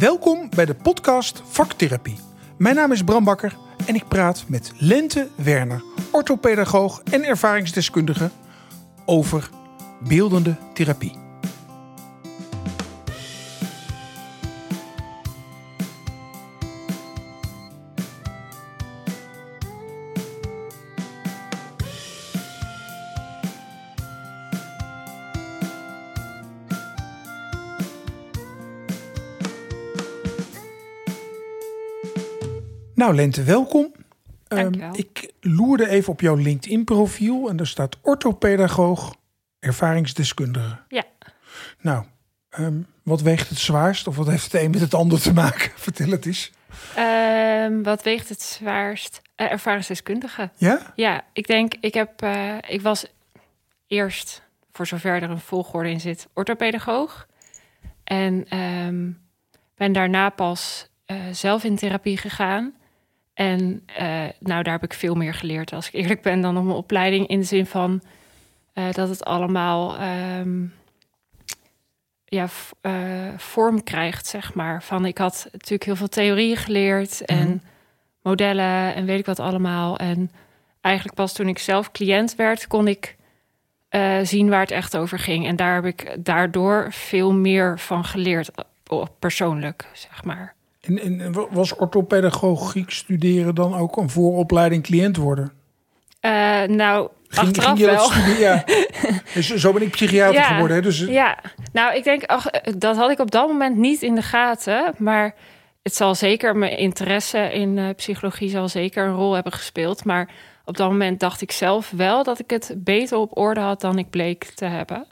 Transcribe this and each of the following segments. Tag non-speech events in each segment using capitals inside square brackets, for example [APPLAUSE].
Welkom bij de podcast Vaktherapie. Mijn naam is Bram Bakker en ik praat met Lente Werner, orthopedagoog en ervaringsdeskundige over beeldende therapie. Nou, Lente, welkom. Dankjewel. Um, ik loerde even op jouw LinkedIn-profiel en daar staat orthopedagoog, ervaringsdeskundige. Ja. Nou, um, wat weegt het zwaarst of wat heeft het een met het ander te maken? [LAUGHS] Vertel het eens. Um, wat weegt het zwaarst? Uh, ervaringsdeskundige. Ja? Ja, ik denk, ik heb, uh, ik was eerst, voor zover er een volgorde in zit, orthopedagoog. En ben daarna pas uh, zelf in therapie gegaan. En uh, nou, daar heb ik veel meer geleerd, als ik eerlijk ben, dan op mijn opleiding. In de zin van uh, dat het allemaal um, ja, vorm krijgt, zeg maar. Van ik had natuurlijk heel veel theorieën geleerd en Mhm. modellen en weet ik wat allemaal. En eigenlijk pas toen ik zelf cliënt werd, kon ik zien waar het echt over ging. En daar heb ik daardoor veel meer van geleerd, persoonlijk, zeg maar. En, en was orthopedagogiek studeren dan ook een vooropleiding cliënt worden? Uh, nou, ging, achteraf ging wel. Dat studeren? ja. [LAUGHS] dus zo ben ik psychiater ja, geworden. Hè? Dus, ja, nou, ik denk, ach, dat had ik op dat moment niet in de gaten. Maar het zal zeker, mijn interesse in uh, psychologie zal zeker een rol hebben gespeeld. Maar op dat moment dacht ik zelf wel dat ik het beter op orde had dan ik bleek te hebben.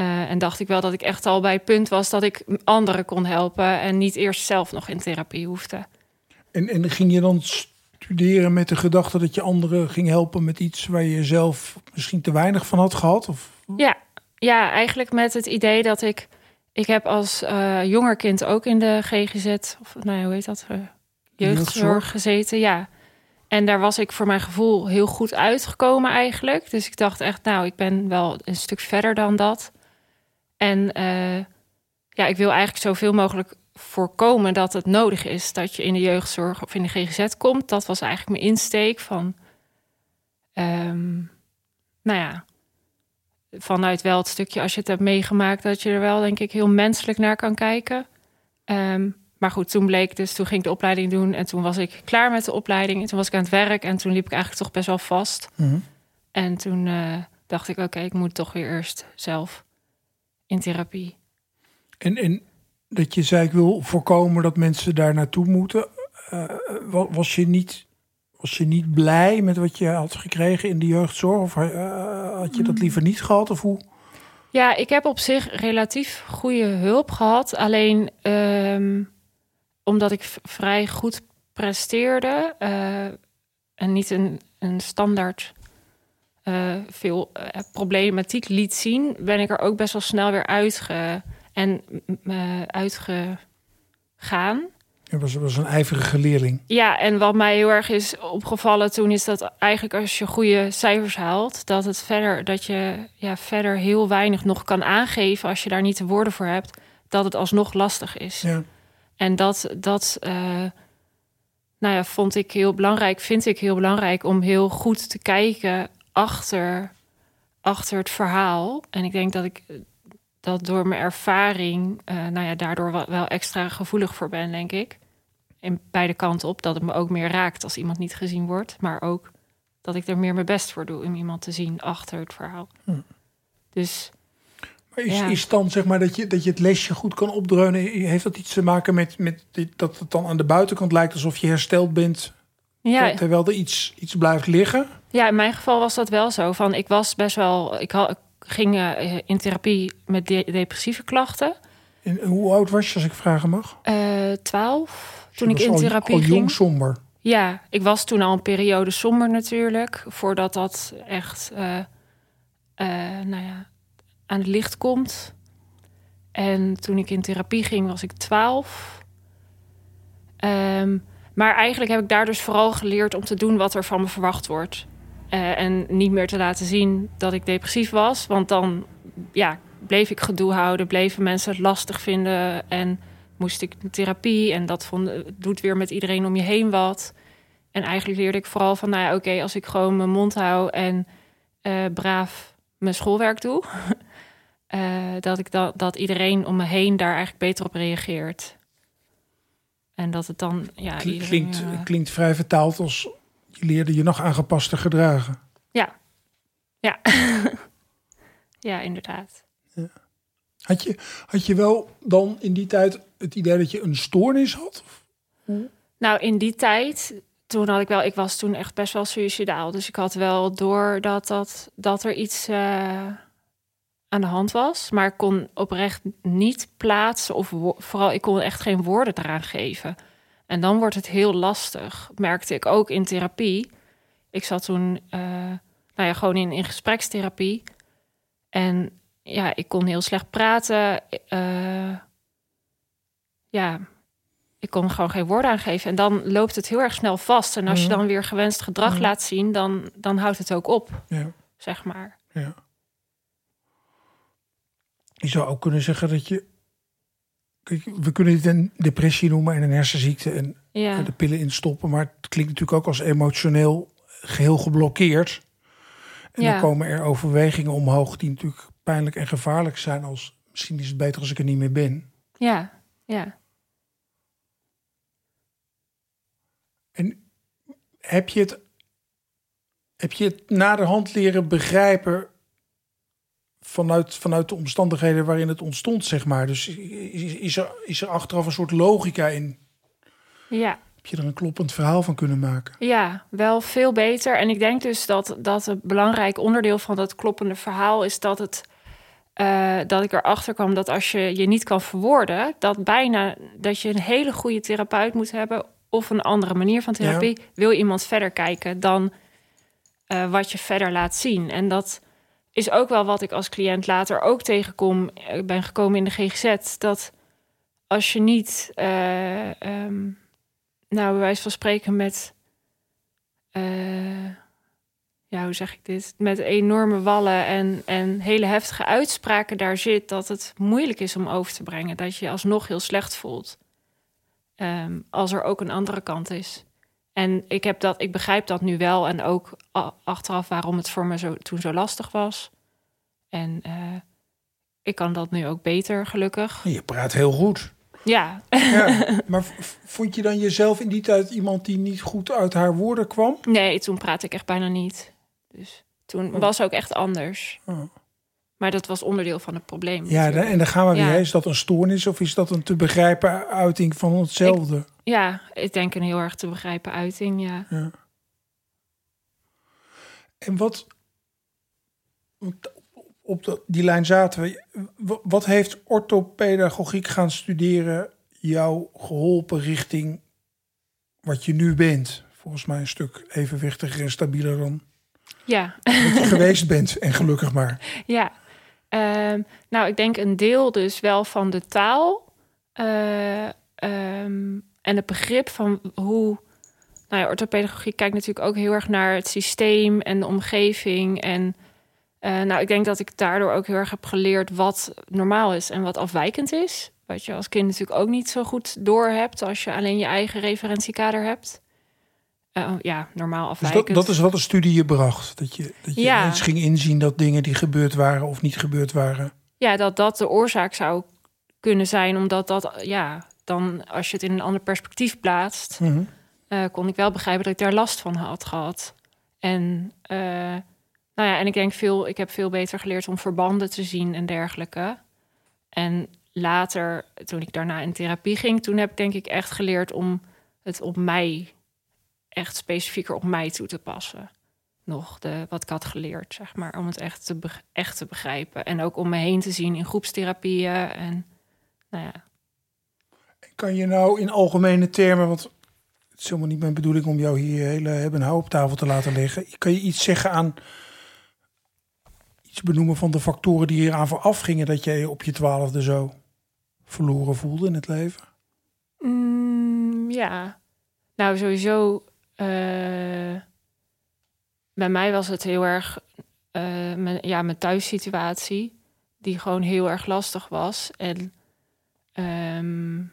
Uh, en dacht ik wel dat ik echt al bij het punt was dat ik anderen kon helpen en niet eerst zelf nog in therapie hoefde. En, en ging je dan studeren met de gedachte dat je anderen ging helpen met iets waar je zelf misschien te weinig van had gehad? Of? Ja, ja, eigenlijk met het idee dat ik. Ik heb als uh, jonger kind ook in de GGZ, of nou ja, hoe heet dat? Uh, jeugdzorg gezeten, ja. En daar was ik voor mijn gevoel heel goed uitgekomen eigenlijk. Dus ik dacht echt, nou, ik ben wel een stuk verder dan dat. En uh, ja, ik wil eigenlijk zoveel mogelijk voorkomen dat het nodig is dat je in de jeugdzorg of in de GGZ komt. Dat was eigenlijk mijn insteek van, um, nou ja, vanuit wel het stukje als je het hebt meegemaakt, dat je er wel denk ik heel menselijk naar kan kijken. Um, maar goed, toen bleek dus, toen ging ik de opleiding doen en toen was ik klaar met de opleiding. En toen was ik aan het werk en toen liep ik eigenlijk toch best wel vast. Mm -hmm. En toen uh, dacht ik, oké, okay, ik moet toch weer eerst zelf in therapie. En, en dat je zei, ik wil voorkomen dat mensen daar naartoe moeten. Uh, was, je niet, was je niet blij met wat je had gekregen in de jeugdzorg? Of uh, had je dat liever niet gehad? Of hoe? Ja, ik heb op zich relatief goede hulp gehad. Alleen um, omdat ik vrij goed presteerde uh, en niet een, een standaard uh, veel uh, problematiek liet zien, ben ik er ook best wel snel weer uitge en uitgegaan. Je was, was een ijverige leerling. Ja, en wat mij heel erg is opgevallen toen is dat eigenlijk als je goede cijfers haalt, dat het verder dat je ja, verder heel weinig nog kan aangeven als je daar niet de woorden voor hebt, dat het alsnog lastig is. Ja. En dat, dat uh, nou ja, vond ik heel belangrijk, vind ik heel belangrijk om heel goed te kijken achter, achter het verhaal. En ik denk dat ik dat door mijn ervaring, uh, nou ja, daardoor wel, wel extra gevoelig voor ben, denk ik. In beide kanten op, dat het me ook meer raakt als iemand niet gezien wordt. Maar ook dat ik er meer mijn best voor doe om iemand te zien achter het verhaal. Hm. Dus maar is, Ja. is dan zeg maar dat je, dat je het lesje goed kan opdreunen? Heeft dat iets te maken met, met dit, dat het dan aan de buitenkant lijkt alsof je hersteld bent, ja, terwijl er iets, iets blijft liggen? Ja, in mijn geval was dat wel zo. Van, ik was best wel. Ik, had, ik ging uh, in therapie met de depressieve klachten. En hoe oud was je, als ik vragen mag? Uh, 12. Dus Toen ik in al, therapie al ging. jong somber. Ja, ik was toen al een periode somber natuurlijk. Voordat dat echt uh, nou ja, aan het licht komt. En toen ik in therapie ging, was ik 12. Um, maar eigenlijk heb ik daar dus vooral geleerd om te doen wat er van me verwacht wordt. Uh, en niet meer te laten zien dat ik depressief was. Want dan ja, bleef ik gedoe houden, bleven mensen het lastig vinden. En moest ik therapie en dat vond, doet weer met iedereen om je heen wat. En eigenlijk leerde ik vooral van, nou ja, oké, als ik gewoon mijn mond hou en uh, braaf mijn schoolwerk doe, uh, [LAUGHS] dat, ik dat, dat iedereen om me heen daar eigenlijk beter op reageert. En dat het dan, ja... klinkt, uh, klinkt vrij vertaald als je leerde je nog aangepaste gedragen. Ja, ja. [LAUGHS] ja, inderdaad. Ja. Had, je, had je wel dan in die tijd het idee dat je een stoornis had? Nou, in die tijd, toen had ik wel, ik was toen echt best wel suicidaal. Dus ik had wel door dat, dat, dat er iets uh, aan de hand was. Maar ik kon oprecht niet plaatsen of vooral, ik kon echt geen woorden eraan geven. En dan wordt het heel lastig, merkte ik ook in therapie. Ik zat toen, uh, nou ja, gewoon in, in gesprekstherapie. En ja, ik kon heel slecht praten. Uh, ja, ik kon gewoon geen woorden aangeven. En dan loopt het heel erg snel vast. En als je mhm. dan weer gewenst gedrag mhm. laat zien, dan, dan houdt het ook op. Ja. Zeg maar. Ja. Je zou ook kunnen zeggen dat je. we kunnen dit een depressie noemen en een hersenziekte en ja. de pillen instoppen. Maar het klinkt natuurlijk ook als emotioneel geheel geblokkeerd. En dan komen er overwegingen omhoog die natuurlijk pijnlijk en gevaarlijk zijn. Als misschien is het beter als ik er niet meer ben. Ja, ja. En heb je het, heb je het naderhand leren begrijpen vanuit, vanuit de omstandigheden waarin het ontstond, zeg maar? Dus is, is, er, is er achteraf een soort logica in? Ja. Heb je er een kloppend verhaal van kunnen maken? Ja, wel veel beter. En ik denk dus dat, dat een belangrijk onderdeel van dat kloppende verhaal is dat het. Uh, dat ik erachter kwam dat als je je niet kan verwoorden, dat bijna dat je een hele goede therapeut moet hebben of een andere manier van therapie, wil iemand verder kijken dan uh, wat je verder laat zien. En dat is ook wel wat ik als cliënt later ook tegenkom. Ik ben gekomen in de GGZ dat als je niet, uh, um, nou, bij wijze van spreken met, uh, ja, hoe zeg ik dit, met enorme wallen en, en hele heftige uitspraken daar zit, dat het moeilijk is om over te brengen, dat je alsnog heel slecht voelt. Ehm, als er ook een andere kant is. En ik, heb dat, ik begrijp dat nu wel en ook achteraf waarom het voor me zo, toen zo lastig was. En uh, ik kan dat nu ook beter, gelukkig. Je praat heel goed. Ja. ja. [LAUGHS] Maar vond je dan jezelf in die tijd iemand die niet goed uit haar woorden kwam? Nee, toen praatte ik echt bijna niet. Dus toen oh. was ook echt anders. Oh. Maar dat was onderdeel van het probleem. Ja, en dan gaan we weer. Is dat een stoornis of is dat een te begrijpen uiting van hetzelfde? ja, ik denk een heel erg te begrijpen uiting, ja. ja. En wat, op die lijn zaten we, wat heeft orthopedagogiek gaan studeren jou geholpen richting wat je nu bent? Volgens mij een stuk evenwichtiger en stabieler dan ja. wat je [LAUGHS] geweest bent en gelukkig maar. Ja, Ehm, nou, ik denk een deel dus wel van de taal uh, um, en het begrip van hoe. Nou ja, orthopedagogie kijkt natuurlijk ook heel erg naar het systeem en de omgeving. En uh, nou, ik denk dat ik daardoor ook heel erg heb geleerd wat normaal is en wat afwijkend is. Wat je als kind natuurlijk ook niet zo goed door hebt als je alleen je eigen referentiekader hebt. Uh, ja, normaal afwijkend. Dus dat, dat, is wat de studie je bracht? Dat je, dat je ja. eens ging inzien dat dingen die gebeurd waren of niet gebeurd waren? Ja, dat dat de oorzaak zou kunnen zijn. Omdat dat, ja, dan als je het in een ander perspectief plaatst... Mm -hmm. uh, kon ik wel begrijpen dat ik daar last van had gehad. En, uh, nou ja, en ik denk veel, ik heb veel beter geleerd om verbanden te zien en dergelijke. En later, toen ik daarna in therapie ging... toen heb ik denk ik echt geleerd om het op mij echt specifieker op mij toe te passen. Nog de, wat ik had geleerd, zeg maar, om het echt te, echt te begrijpen. En ook om me heen te zien in groepstherapieën. En nou ja. Kan je nou in algemene termen, want het is helemaal niet mijn bedoeling om jou hier hele hebben hou op tafel te laten liggen. Kan je iets zeggen aan iets benoemen van de factoren die eraan vooraf gingen dat jij op je twaalfde zo verloren voelde in het leven? Mm, ja, nou sowieso uh, bij mij was het heel erg uh, mijn, ja, mijn thuissituatie, die gewoon heel erg lastig was. En um,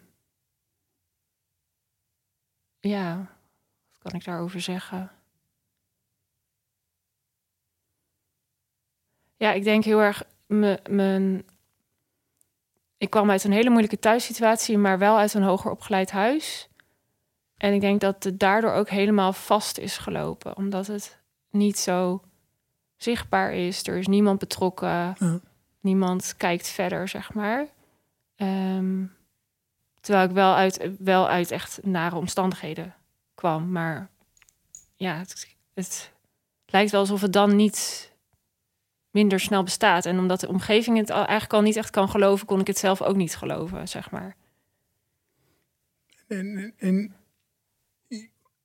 ja, wat kan ik daarover zeggen? Ja, ik denk heel erg mijn. Ik kwam uit een hele moeilijke thuissituatie, maar wel uit een hoger opgeleid huis. En ik denk dat het daardoor ook helemaal vast is gelopen, omdat het niet zo zichtbaar is. Er is niemand betrokken, niemand kijkt verder, zeg maar. Ehm, terwijl ik wel uit, wel uit echt nare omstandigheden kwam. Maar ja, het, het lijkt wel alsof het dan niet minder snel bestaat. En omdat de omgeving het al, eigenlijk al niet echt kan geloven, kon ik het zelf ook niet geloven, zeg maar. En, en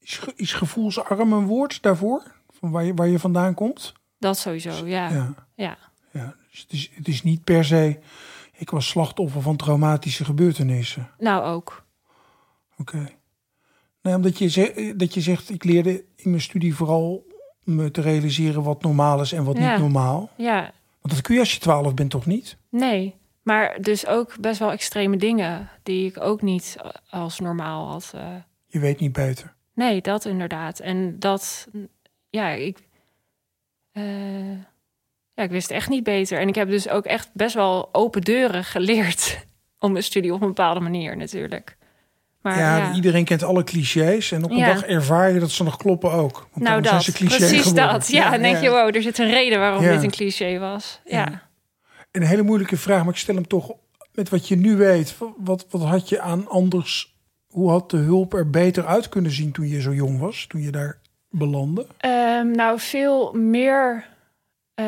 is, is gevoelsarm een woord daarvoor? Van waar je, waar je vandaan komt? Dat sowieso, ja. Ja. ja. ja dus het, is, het is niet per se, ik was slachtoffer van traumatische gebeurtenissen. Nou ook. Oké. Nou, omdat je, zegt, dat je zegt, ik leerde in mijn studie vooral me te realiseren wat normaal is en wat niet normaal. Ja. Want dat kun je als je twaalf bent toch niet? Nee, maar dus ook best wel extreme dingen die ik ook niet als normaal had. Uh... Je weet niet beter. Nee, dat inderdaad. En dat, ja, ik, uh, ja, ik wist echt niet beter. En ik heb dus ook echt best wel open deuren geleerd [LAUGHS] om mijn studie op een bepaalde manier natuurlijk. Maar, ja, iedereen kent alle clichés. En op een dag ervaar je dat ze nog kloppen ook. Want nou, dat. Precies dat. Ja, dan denk je, wow, er zit een reden waarom dit een cliché was. Ja. Een hele moeilijke vraag, maar ik stel hem toch met wat je nu weet. Wat, wat had je aan anders... Hoe had de hulp er beter uit kunnen zien toen je zo jong was? Toen je daar belandde? Um, nou, veel meer... Uh,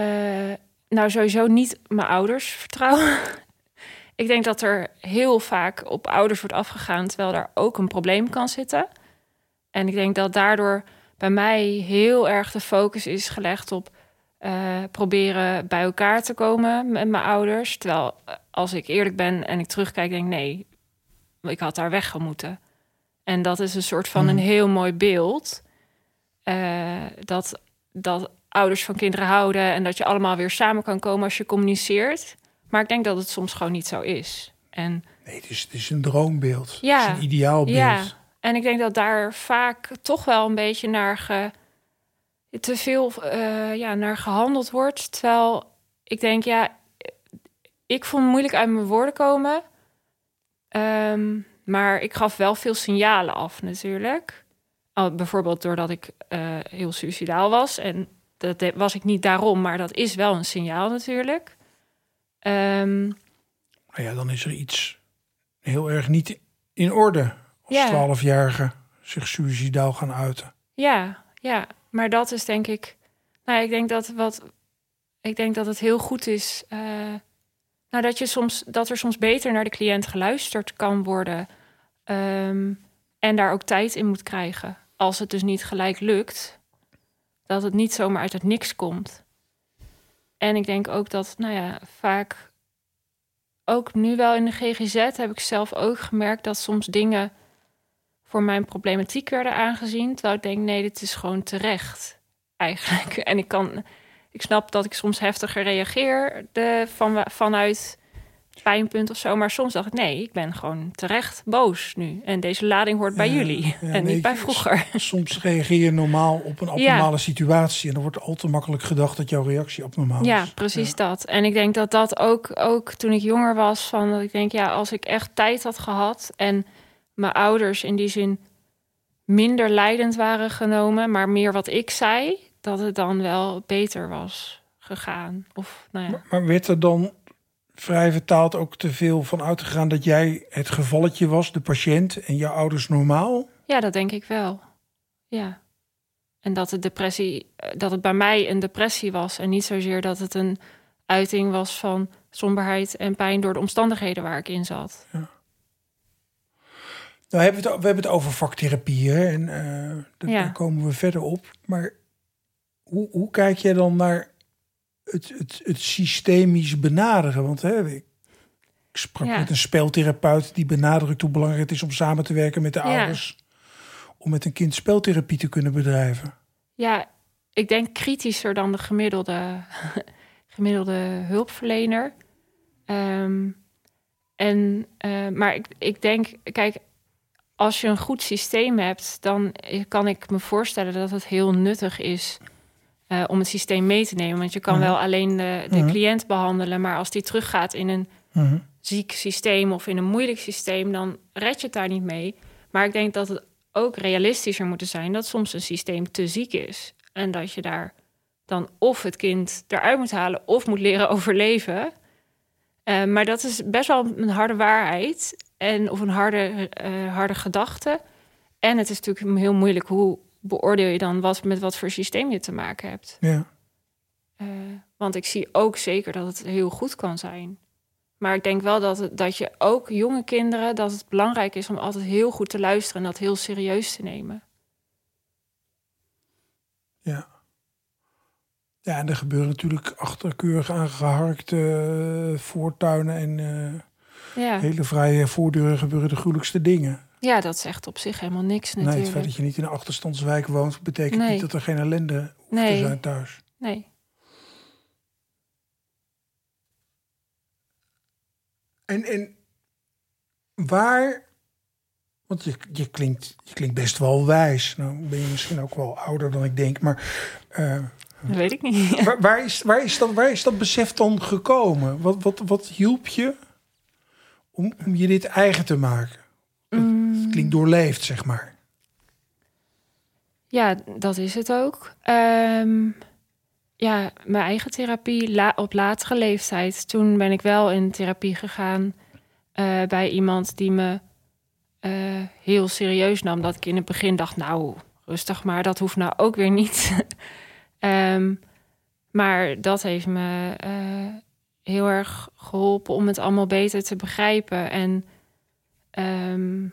nou, sowieso niet mijn ouders vertrouwen. [LAUGHS] Ik denk dat er heel vaak op ouders wordt afgegaan, terwijl daar ook een probleem kan zitten. En ik denk dat daardoor bij mij heel erg de focus is gelegd op uh, proberen bij elkaar te komen met mijn ouders. Terwijl eh, als ik eerlijk ben en ik terugkijk, denk nee, ik had daar weg moeten. En dat is een soort van een hmm. heel mooi beeld. Uh, dat, dat ouders van kinderen houden en dat je allemaal weer samen kan komen als je communiceert. Maar ik denk dat het soms gewoon niet zo is. En, nee, het is, het is een droombeeld. Ja, het is een ideaalbeeld. Ja, en ik denk dat daar vaak toch wel een beetje naar ge, te veel uh, ja, naar gehandeld wordt. Terwijl ik denk, ja, ik vond het moeilijk uit mijn woorden komen. Um, maar ik gaf wel veel signalen af natuurlijk. Al, bijvoorbeeld doordat ik uh, heel suicidaal was. En dat was ik niet daarom, maar dat is wel een signaal natuurlijk. Um, ja, dan is er iets heel erg niet in orde als twaalfjarige zich suicidaal gaan uiten. Ja, ja, maar dat is denk ik. Nou, ik denk dat wat. Ik denk dat het heel goed is. Uh, nou, dat, je soms, dat er soms beter naar de cliënt geluisterd kan worden. Um, en daar ook tijd in moet krijgen. Als het dus niet gelijk lukt. Dat het niet zomaar uit het niks komt. En ik denk ook dat, nou ja, vaak ook nu wel in de GGZ heb ik zelf ook gemerkt dat soms dingen voor mijn problematiek werden aangezien. Terwijl ik denk, nee, dit is gewoon terecht eigenlijk. [LAUGHS] En ik kan, ik snap dat ik soms heftiger reageer de, van, vanuit pijnpunt of zo. Maar soms dacht ik, nee, ik ben gewoon terecht boos nu. En deze lading hoort bij jullie en niet bij vroeger. Soms reageer je normaal op een abnormale situatie. En dan wordt al te makkelijk gedacht dat jouw reactie abnormaal is. Ja, precies dat. En ik denk dat dat ook, ook toen ik jonger was, van dat ik denk, ja, als ik echt tijd had gehad en mijn ouders in die zin minder leidend waren genomen, maar meer wat ik zei, dat het dan wel beter was gegaan. Of, nou ja. maar, maar werd er dan vrij vertaald ook te veel van uitgegaan dat jij het gevalletje was, de patiënt, en jouw ouders normaal? Ja, dat denk ik wel. Ja. En dat het depressie, dat het bij mij een depressie was en niet zozeer dat het een uiting was van somberheid en pijn door de omstandigheden waar ik in zat. Ja. Nou, hebben we, het, we hebben het over vaktherapie en uh, daar komen we verder op. Maar hoe, hoe kijk jij dan naar het, het, het systemisch benaderen. Want hè, ik sprak met een speeltherapeut die benadrukt hoe belangrijk het is om samen te werken met de ouders. Om met een kind speeltherapie te kunnen bedrijven. Ja, ik denk kritischer dan de gemiddelde, [LAUGHS] gemiddelde hulpverlener. Um, en, uh, maar ik, ik denk, kijk, als je een goed systeem hebt, dan kan ik me voorstellen dat het heel nuttig is uh, om het systeem mee te nemen. Want je kan Mhm. wel alleen de, de Mhm. cliënt behandelen, maar als die teruggaat in een Mhm. ziek systeem of in een moeilijk systeem, dan red je het daar niet mee. Maar ik denk dat het ook realistischer moet zijn dat soms een systeem te ziek is. En dat je daar dan of het kind eruit moet halen of moet leren [LAUGHS] overleven. Eh, maar dat is best wel een harde waarheid en, of een harde, eh, harde gedachte. En het is natuurlijk heel moeilijk hoe beoordeel je dan wat, met wat voor systeem je te maken hebt. Ja. Eh, want ik zie ook zeker dat het heel goed kan zijn. Maar ik denk wel dat, het, dat je ook jonge kinderen, dat het belangrijk is om altijd heel goed te luisteren en dat heel serieus te nemen. Ja. Ja, en er gebeuren natuurlijk achterkeurig aangeharkte eh, voortuinen en eh, Ja. hele vrije voordeuren gebeuren de gruwelijkste dingen. Ja, dat zegt op zich helemaal niks Nee, het natuurlijk. feit dat je niet in een achterstandswijk woont, betekent Nee. niet dat er geen ellende hoeft te zijn thuis. Nee. En, en waar, want je, je, klinkt, je klinkt best wel wijs. Nou ben je misschien ook wel ouder dan ik denk, maar eh, Dat weet ik niet. [LAUGHS] waar, waar, is, waar, is dat, waar is dat besef dan gekomen? Wat, wat, wat hielp je om, om je dit eigen te maken? Het klinkt doorleefd, zeg maar. Ja, dat is het ook. Ehm, ja, mijn eigen therapie op latere leeftijd. Toen ben ik wel in therapie gegaan eh, bij iemand die me eh, heel serieus nam. Dat ik in het begin dacht, nou, rustig maar, dat hoeft nou ook weer niet. [LAUGHS] Ehm, maar dat heeft me eh, heel erg geholpen om het allemaal beter te begrijpen. En ehm,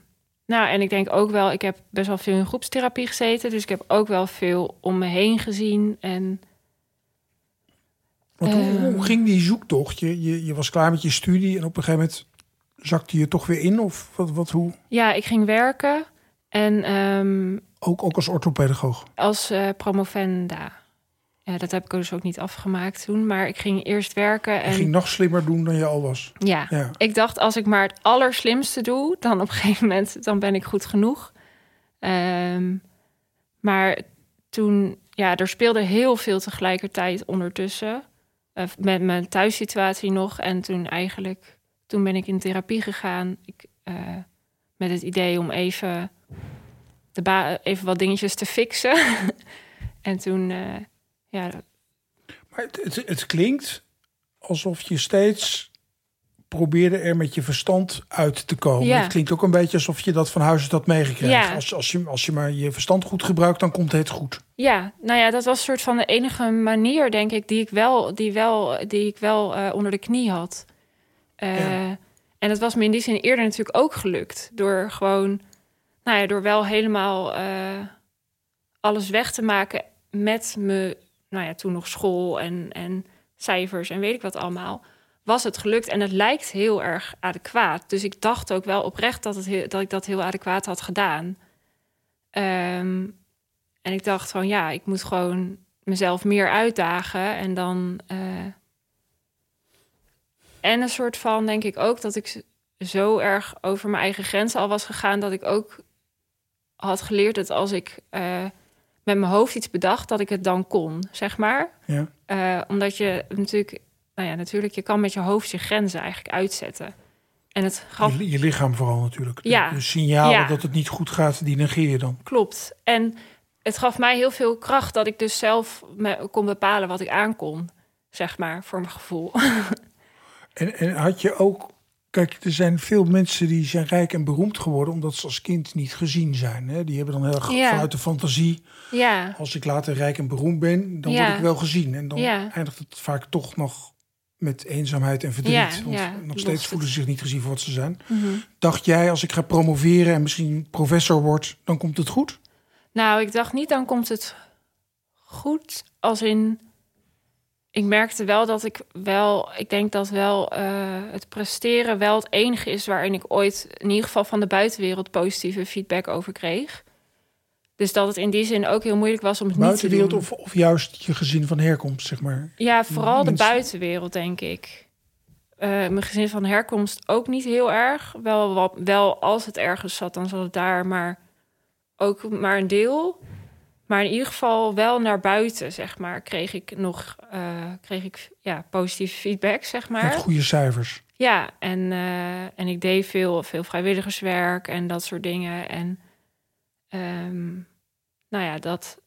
nou, en ik denk ook wel, ik heb best wel veel in groepstherapie gezeten. Dus ik heb ook wel veel om me heen gezien. En Want hoe, Ehm. hoe ging die zoektocht? Je, je, je was klaar met je studie en op een gegeven moment zakte je toch weer in? Of wat, wat, hoe? ja, ik ging werken. En ehm, Ook, ook als orthopedagoog. als eh, promovenda. Ja, dat heb ik dus ook niet afgemaakt toen. Maar ik ging eerst werken. Je En ging nog slimmer doen dan je al was. ja, Ja. ik dacht als ik maar het allerslimste doe, dan op een gegeven moment dan ben ik goed genoeg. Ehm, maar toen, ja, er speelde heel veel tegelijkertijd ondertussen. Eh, met mijn thuissituatie nog. En toen eigenlijk, toen ben ik in therapie gegaan. Ik, eh, met het idee om even, de even wat dingetjes te fixen. [LAUGHS] en toen, eh, ja, Maar het, het, het klinkt alsof je steeds probeerde er met je verstand uit te komen. Ja. Het klinkt ook een beetje alsof je dat van huis uit had meegekregen. Ja. Als, als, je, als je maar je verstand goed gebruikt, dan komt het goed. Ja, nou ja, dat was een soort van de enige manier, denk ik, die ik wel, die wel, die ik wel eh, onder de knie had. Eh, Ja. En dat was me in die zin eerder natuurlijk ook gelukt. Door gewoon, nou ja, door wel helemaal eh, alles weg te maken met me, nou ja, toen nog school en, en cijfers en weet ik wat allemaal. Was het gelukt en het lijkt heel erg adequaat. Dus ik dacht ook wel oprecht dat, het dat ik dat heel adequaat had gedaan. Ehm, en ik dacht van ja, ik moet gewoon mezelf meer uitdagen. En dan. eh, en een soort van, denk ik ook, dat ik zo erg over mijn eigen grenzen al was gegaan. Dat ik ook had geleerd dat als ik eh, met mijn hoofd iets bedacht, dat ik het dan kon, zeg maar. Ja. Eh, omdat je natuurlijk, nou ja, natuurlijk, je kan met je hoofd je grenzen eigenlijk uitzetten. En het gaf Je, je lichaam vooral natuurlijk. De- Ja. De, signalen Ja. dat het niet goed gaat, die negeer je dan. Klopt. En het gaf mij heel veel kracht dat ik dus zelf me kon bepalen wat ik aankon, zeg maar, voor mijn gevoel. [LAUGHS] En, en had je ook... Kijk, er zijn veel mensen die zijn rijk en beroemd geworden... omdat ze als kind niet gezien zijn. Hè? Die hebben dan heel erg Ja. vanuit de fantasie... ja, als ik later rijk en beroemd ben, dan Ja. word ik wel gezien. En dan eindigt het vaak toch nog met eenzaamheid en verdriet. Want nog steeds voelen ze zich niet gezien voor wat ze zijn. Mhm. Dacht jij, als ik ga promoveren en misschien professor word, dan komt het goed? Nou, ik dacht niet, dan komt het goed. Als in, ik merkte wel dat ik wel, ik denk dat wel eh, het presteren wel het enige is waarin ik ooit, in ieder geval van de buitenwereld, positieve feedback over kreeg. Dus dat het in die zin ook heel moeilijk was om het niet te Buitenwereld doen. of, of juist je gezin van herkomst, zeg maar. Ja, vooral de buitenwereld, denk ik. eh, mijn gezin van herkomst ook niet heel erg. Wel, wat, wel als het ergens zat, dan zat het daar, maar ook maar een deel. Maar in ieder geval wel naar buiten, zeg maar, kreeg ik nog uh, kreeg ik, ja, positieve feedback, zeg maar. Met goede cijfers. Ja, en, uh, en ik deed veel, veel vrijwilligerswerk en dat soort dingen. En um, nou ja, dat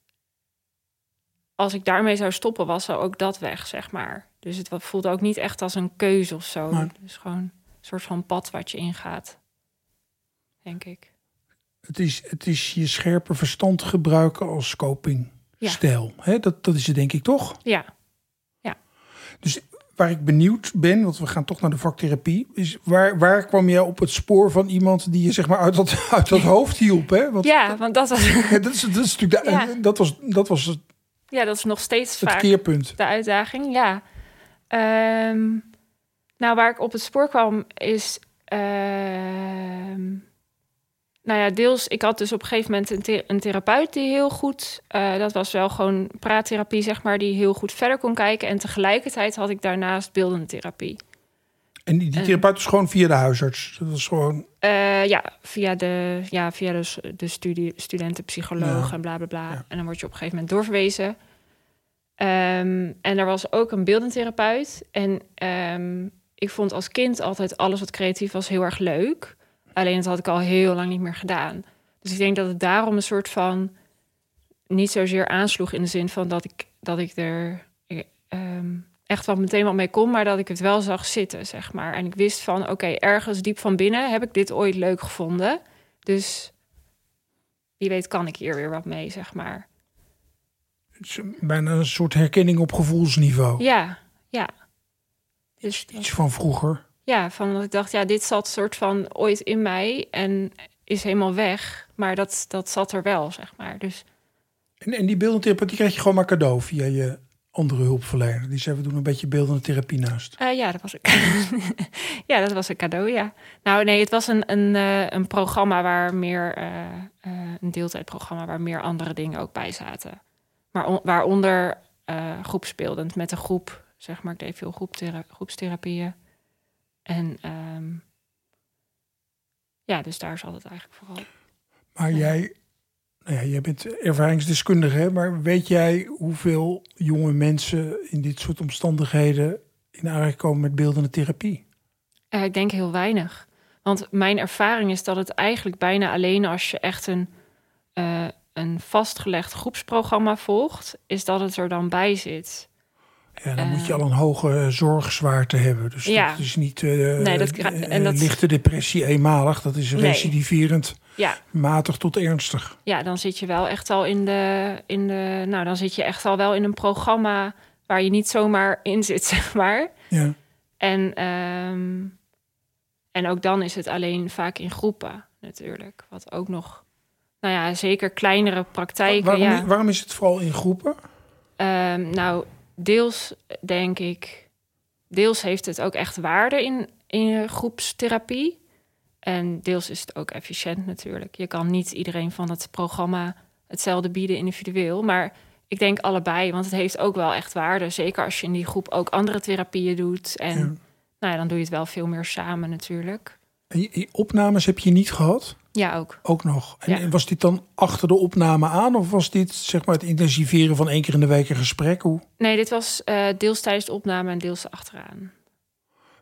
als ik daarmee zou stoppen, was ook dat weg, zeg maar. Dus het voelde ook niet echt als een keuze of zo. Maar, dus gewoon een soort van pad wat je ingaat, denk ik. Het is, het is je scherpe verstand gebruiken als copingstijl. Ja. Dat, dat is het denk ik toch? Ja. ja. Dus waar ik benieuwd ben, want we gaan toch naar de vaktherapie, is waar, waar kwam jij op het spoor van iemand die je zeg maar uit dat, [LAUGHS] uit dat hoofd hielp? Hè? Want, ja, want dat was. [LAUGHS] Ja, dat, is, dat is natuurlijk de, ja. dat was, dat was het. Ja, dat is nog steeds het vaak keerpunt. De uitdaging, ja. Um, nou, waar ik op het spoor kwam is. Uh, nou ja, deels, ik had dus op een gegeven moment een, thera een therapeut die heel goed, uh, dat was wel gewoon praattherapie, zeg maar, die heel goed verder kon kijken. En tegelijkertijd had ik daarnaast beeldende therapie. En die, die therapeut was gewoon via de huisarts? Dat was gewoon... Uh, ja, via de, ja, via de, de studie, studentenpsycholoog ja. en bla bla bla. Ja. En dan word je op een gegeven moment doorverwezen. Um, en er was ook een beeldend therapeut. En um, ik vond als kind altijd alles wat creatief was heel erg leuk. Alleen dat had ik al heel lang niet meer gedaan. Dus ik denk dat het daarom een soort van niet zozeer aansloeg in de zin van dat ik, dat ik er um, echt wel meteen wat mee kon, maar dat ik het wel zag zitten, zeg maar. En ik wist van, oké, okay, ergens diep van binnen heb ik dit ooit leuk gevonden. Dus wie weet kan ik hier weer wat mee, zeg maar. Bijna een soort herkenning op gevoelsniveau. Ja, ja. Dus iets van vroeger. Ja, van dat ik dacht, ja, dit zat soort van ooit in mij en is helemaal weg. Maar dat, dat zat er wel, zeg maar. Dus... En, en die beeldende therapie die krijg je gewoon maar cadeau via je andere hulpverlener. Die zei, we doen een beetje beeldende therapie naast. Uh, ja, dat was ik. [LAUGHS] ja, dat was een cadeau, ja. Nou nee, het was een, een, uh, een programma waar meer, uh, een deeltijdprogramma waar meer andere dingen ook bij zaten. Maar on, waaronder groepsbeeldend met een groep, zeg maar. Ik deed veel groepstherapieën. En um, ja, dus daar zat het eigenlijk vooral. Maar jij, nou ja, jij bent ervaringsdeskundige, hè? maar weet jij hoeveel jonge mensen in dit soort omstandigheden in aanraking komen met beeldende therapie? Uh, ik denk heel weinig. Want mijn ervaring is dat het eigenlijk bijna alleen als je echt een, uh, een vastgelegd groepsprogramma volgt, is dat het er dan bij zit. Ja, dan moet je al een hoge zorgzwaarte hebben. Dus ja. dat is niet uh, nee, dat, en dat, lichte depressie eenmalig. Dat is recidiverend, nee. ja. matig tot ernstig. Ja, dan zit je wel echt al in de, in de... Nou, dan zit je echt al wel in een programma waar je niet zomaar in zit, [LAUGHS] zeg maar. Ja. En, um, en ook dan is het alleen vaak in groepen natuurlijk. Wat ook nog... Nou ja, zeker kleinere praktijken. Waarom, ja. waarom is het vooral in groepen? Um, nou, deels denk ik, deels heeft het ook echt waarde in, in groepstherapie. En deels is het ook efficiënt natuurlijk. Je kan niet iedereen van het programma hetzelfde bieden individueel. Maar ik denk allebei, want het heeft ook wel echt waarde. Zeker als je in die groep ook andere therapieën doet. En ja. nou ja, dan doe je het wel veel meer samen natuurlijk. En je, opnames heb je niet gehad? Ja, ook. Ook nog. En ja. was dit dan achter de opname aan? Of was dit zeg maar het intensiveren van één keer in de week een gesprek? Hoe? Nee, dit was uh, deels tijdens de opname en deels achteraan.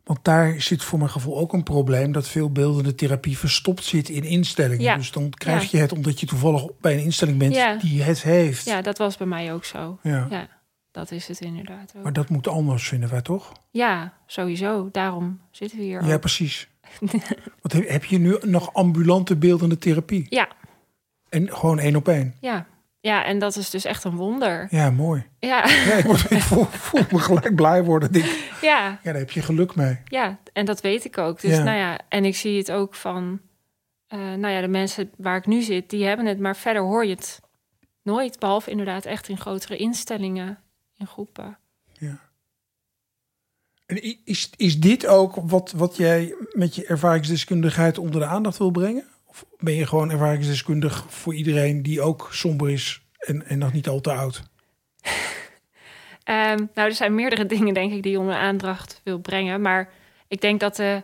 Want daar zit voor mijn gevoel ook een probleem... dat veel beeldende therapie verstopt zit in instellingen. Ja. Dus dan krijg je het omdat je toevallig bij een instelling bent ja. die het heeft. Ja, dat was bij mij ook zo. Ja. ja dat is het inderdaad ook. Maar dat moet anders, vinden wij toch? Ja, sowieso. Daarom zitten we hier Ja, ook. precies. [LAUGHS] Want heb je nu nog ambulante beeldende therapie? Ja. En gewoon één op één? Ja. Ja, en dat is dus echt een wonder. Ja, mooi. Ja. ja ik, word, ik voel, [LAUGHS] voel, me gelijk blij worden. Ja. Ja, daar heb je geluk mee. Ja, en dat weet ik ook. Dus Ja. nou ja, en ik zie het ook van... eh, nou ja, de mensen waar ik nu zit, die hebben het. Maar verder hoor je het nooit. Behalve inderdaad echt in grotere instellingen, in groepen. Is, is dit ook wat, wat jij met je ervaringsdeskundigheid onder de aandacht wil brengen? Of ben je gewoon ervaringsdeskundig voor iedereen die ook somber is en, en nog niet al te oud? [LAUGHS] Ehm, nou, er zijn meerdere [LAUGHS] dingen, denk ik, die je onder aandacht wil brengen. Maar ik denk dat de,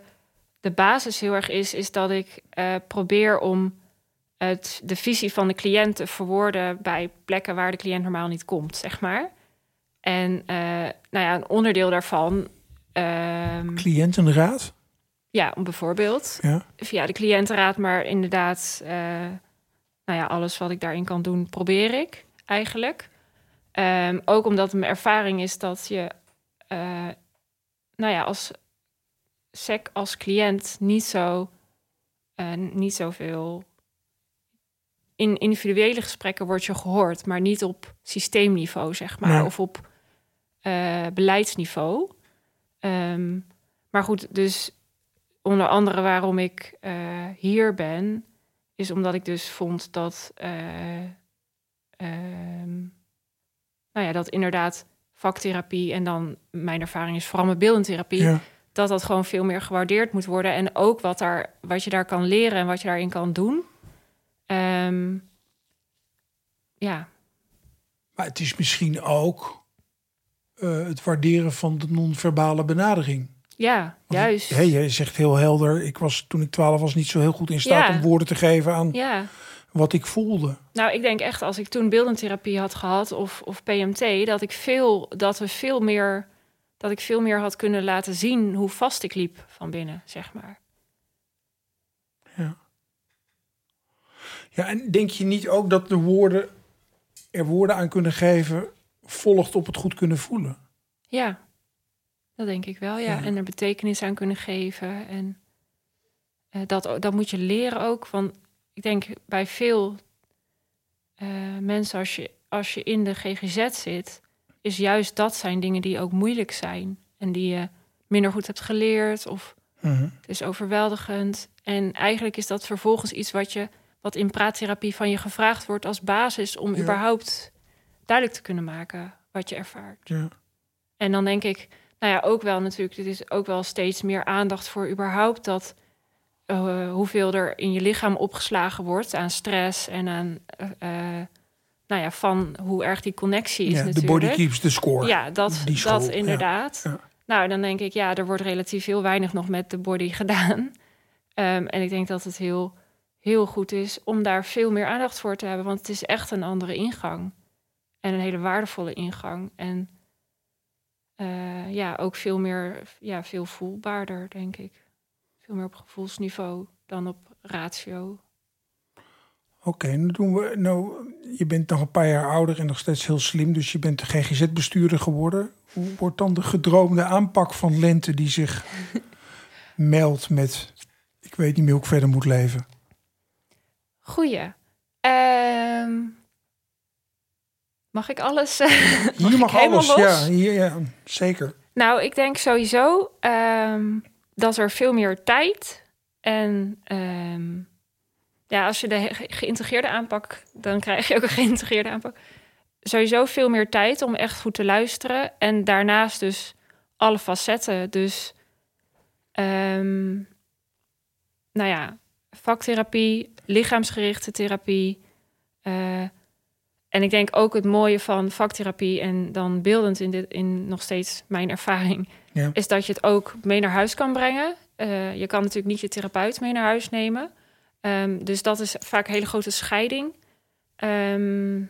de basis heel erg is, is dat ik uh, probeer om het, de visie van de cliënt te verwoorden bij plekken waar de cliënt normaal niet komt, zeg maar. En uh, nou ja, een onderdeel daarvan. Um, Cliëntenraad? Ja, bijvoorbeeld. Ja. Via de cliëntenraad, maar inderdaad, uh, nou ja, alles wat ik daarin kan doen, probeer ik eigenlijk. Um, ook omdat mijn ervaring is dat je, uh, nou ja, als SEC als cliënt niet zo, uh, niet zoveel in individuele gesprekken word je gehoord, maar niet op systeemniveau, zeg maar, of op beleidsniveau. Um, maar goed, dus onder andere waarom ik uh, hier ben, is omdat ik dus vond dat, uh, um, nou ja, dat inderdaad vaktherapie en dan mijn ervaring is vooral met beeldentherapie, ja. dat dat gewoon veel meer gewaardeerd moet worden en ook wat, daar, wat je daar kan leren en wat je daarin kan doen. Um, ja. Maar het is misschien ook uh, het waarderen van de non-verbale benadering. Ja, Want juist. Hey, je zegt heel helder, ik was toen ik twaalf was niet zo heel goed in staat ja. om woorden te geven aan ja. wat ik voelde. Nou, ik denk echt als ik toen beeldentherapie had gehad of, of PMT, dat ik veel, dat we veel meer, dat ik veel meer had kunnen laten zien hoe vast ik liep van binnen, zeg maar. Ja. Ja, en denk je niet ook dat de woorden er woorden aan kunnen geven, volgt op het goed kunnen voelen? Ja, dat denk ik wel, ja. En er betekenis aan kunnen geven. En uh, dat, dat moet je leren ook. Want ik denk bij veel uh, mensen, als je, als je in de GGZ zit, is juist dat zijn dingen die ook moeilijk zijn. En die je minder goed hebt geleerd of mm het is overweldigend. En eigenlijk is dat vervolgens iets wat je wat in praattherapie van je gevraagd wordt als basis om überhaupt duidelijk te kunnen maken wat je ervaart. Ja. En dan denk ik, nou ja, ook wel natuurlijk, dit is ook wel steeds meer aandacht voor überhaupt dat uh, hoeveel er in je lichaam opgeslagen wordt aan stress en aan, uh, nou ja, van hoe erg die connectie is. Ja, natuurlijk. De body keeps the score. Ja, dat, dat inderdaad. Ja. Nou, dan denk ik, ja, er wordt relatief heel weinig nog met de body [LAUGHS] gedaan. Um, en ik denk dat het heel heel goed is om daar veel meer aandacht voor te hebben. Want het is echt een andere ingang. En een hele waardevolle ingang. En uh, ja, ook veel meer, ja, veel voelbaarder, denk ik. Veel meer op gevoelsniveau dan op ratio. Oké, okay, dan doen we. Nou, je bent nog een paar jaar ouder en nog steeds heel slim, dus je bent de GGZ-bestuurder geworden. Hoe wordt dan de gedroomde aanpak van Lente die zich [LAUGHS] meldt met: ik weet niet meer hoe ik verder moet leven? Goeie. Um, mag ik alles? [LAUGHS] mag hier mag alles, ja, hier, ja, zeker. Nou, ik denk sowieso um, dat er veel meer tijd en um, ja, als je de geïntegreerde aanpak, dan krijg je ook een [LAUGHS] geïntegreerde aanpak. Sowieso veel meer tijd om echt goed te luisteren en daarnaast dus alle facetten. Dus, um, nou ja, vaktherapie, lichaamsgerichte therapie. Uh, en ik denk ook het mooie van vaktherapie en dan beeldend in, dit, in nog steeds mijn ervaring, ja. is dat je het ook mee naar huis kan brengen. Uh, je kan natuurlijk niet je therapeut mee naar huis nemen. Um, dus dat is vaak een hele grote scheiding um, uh,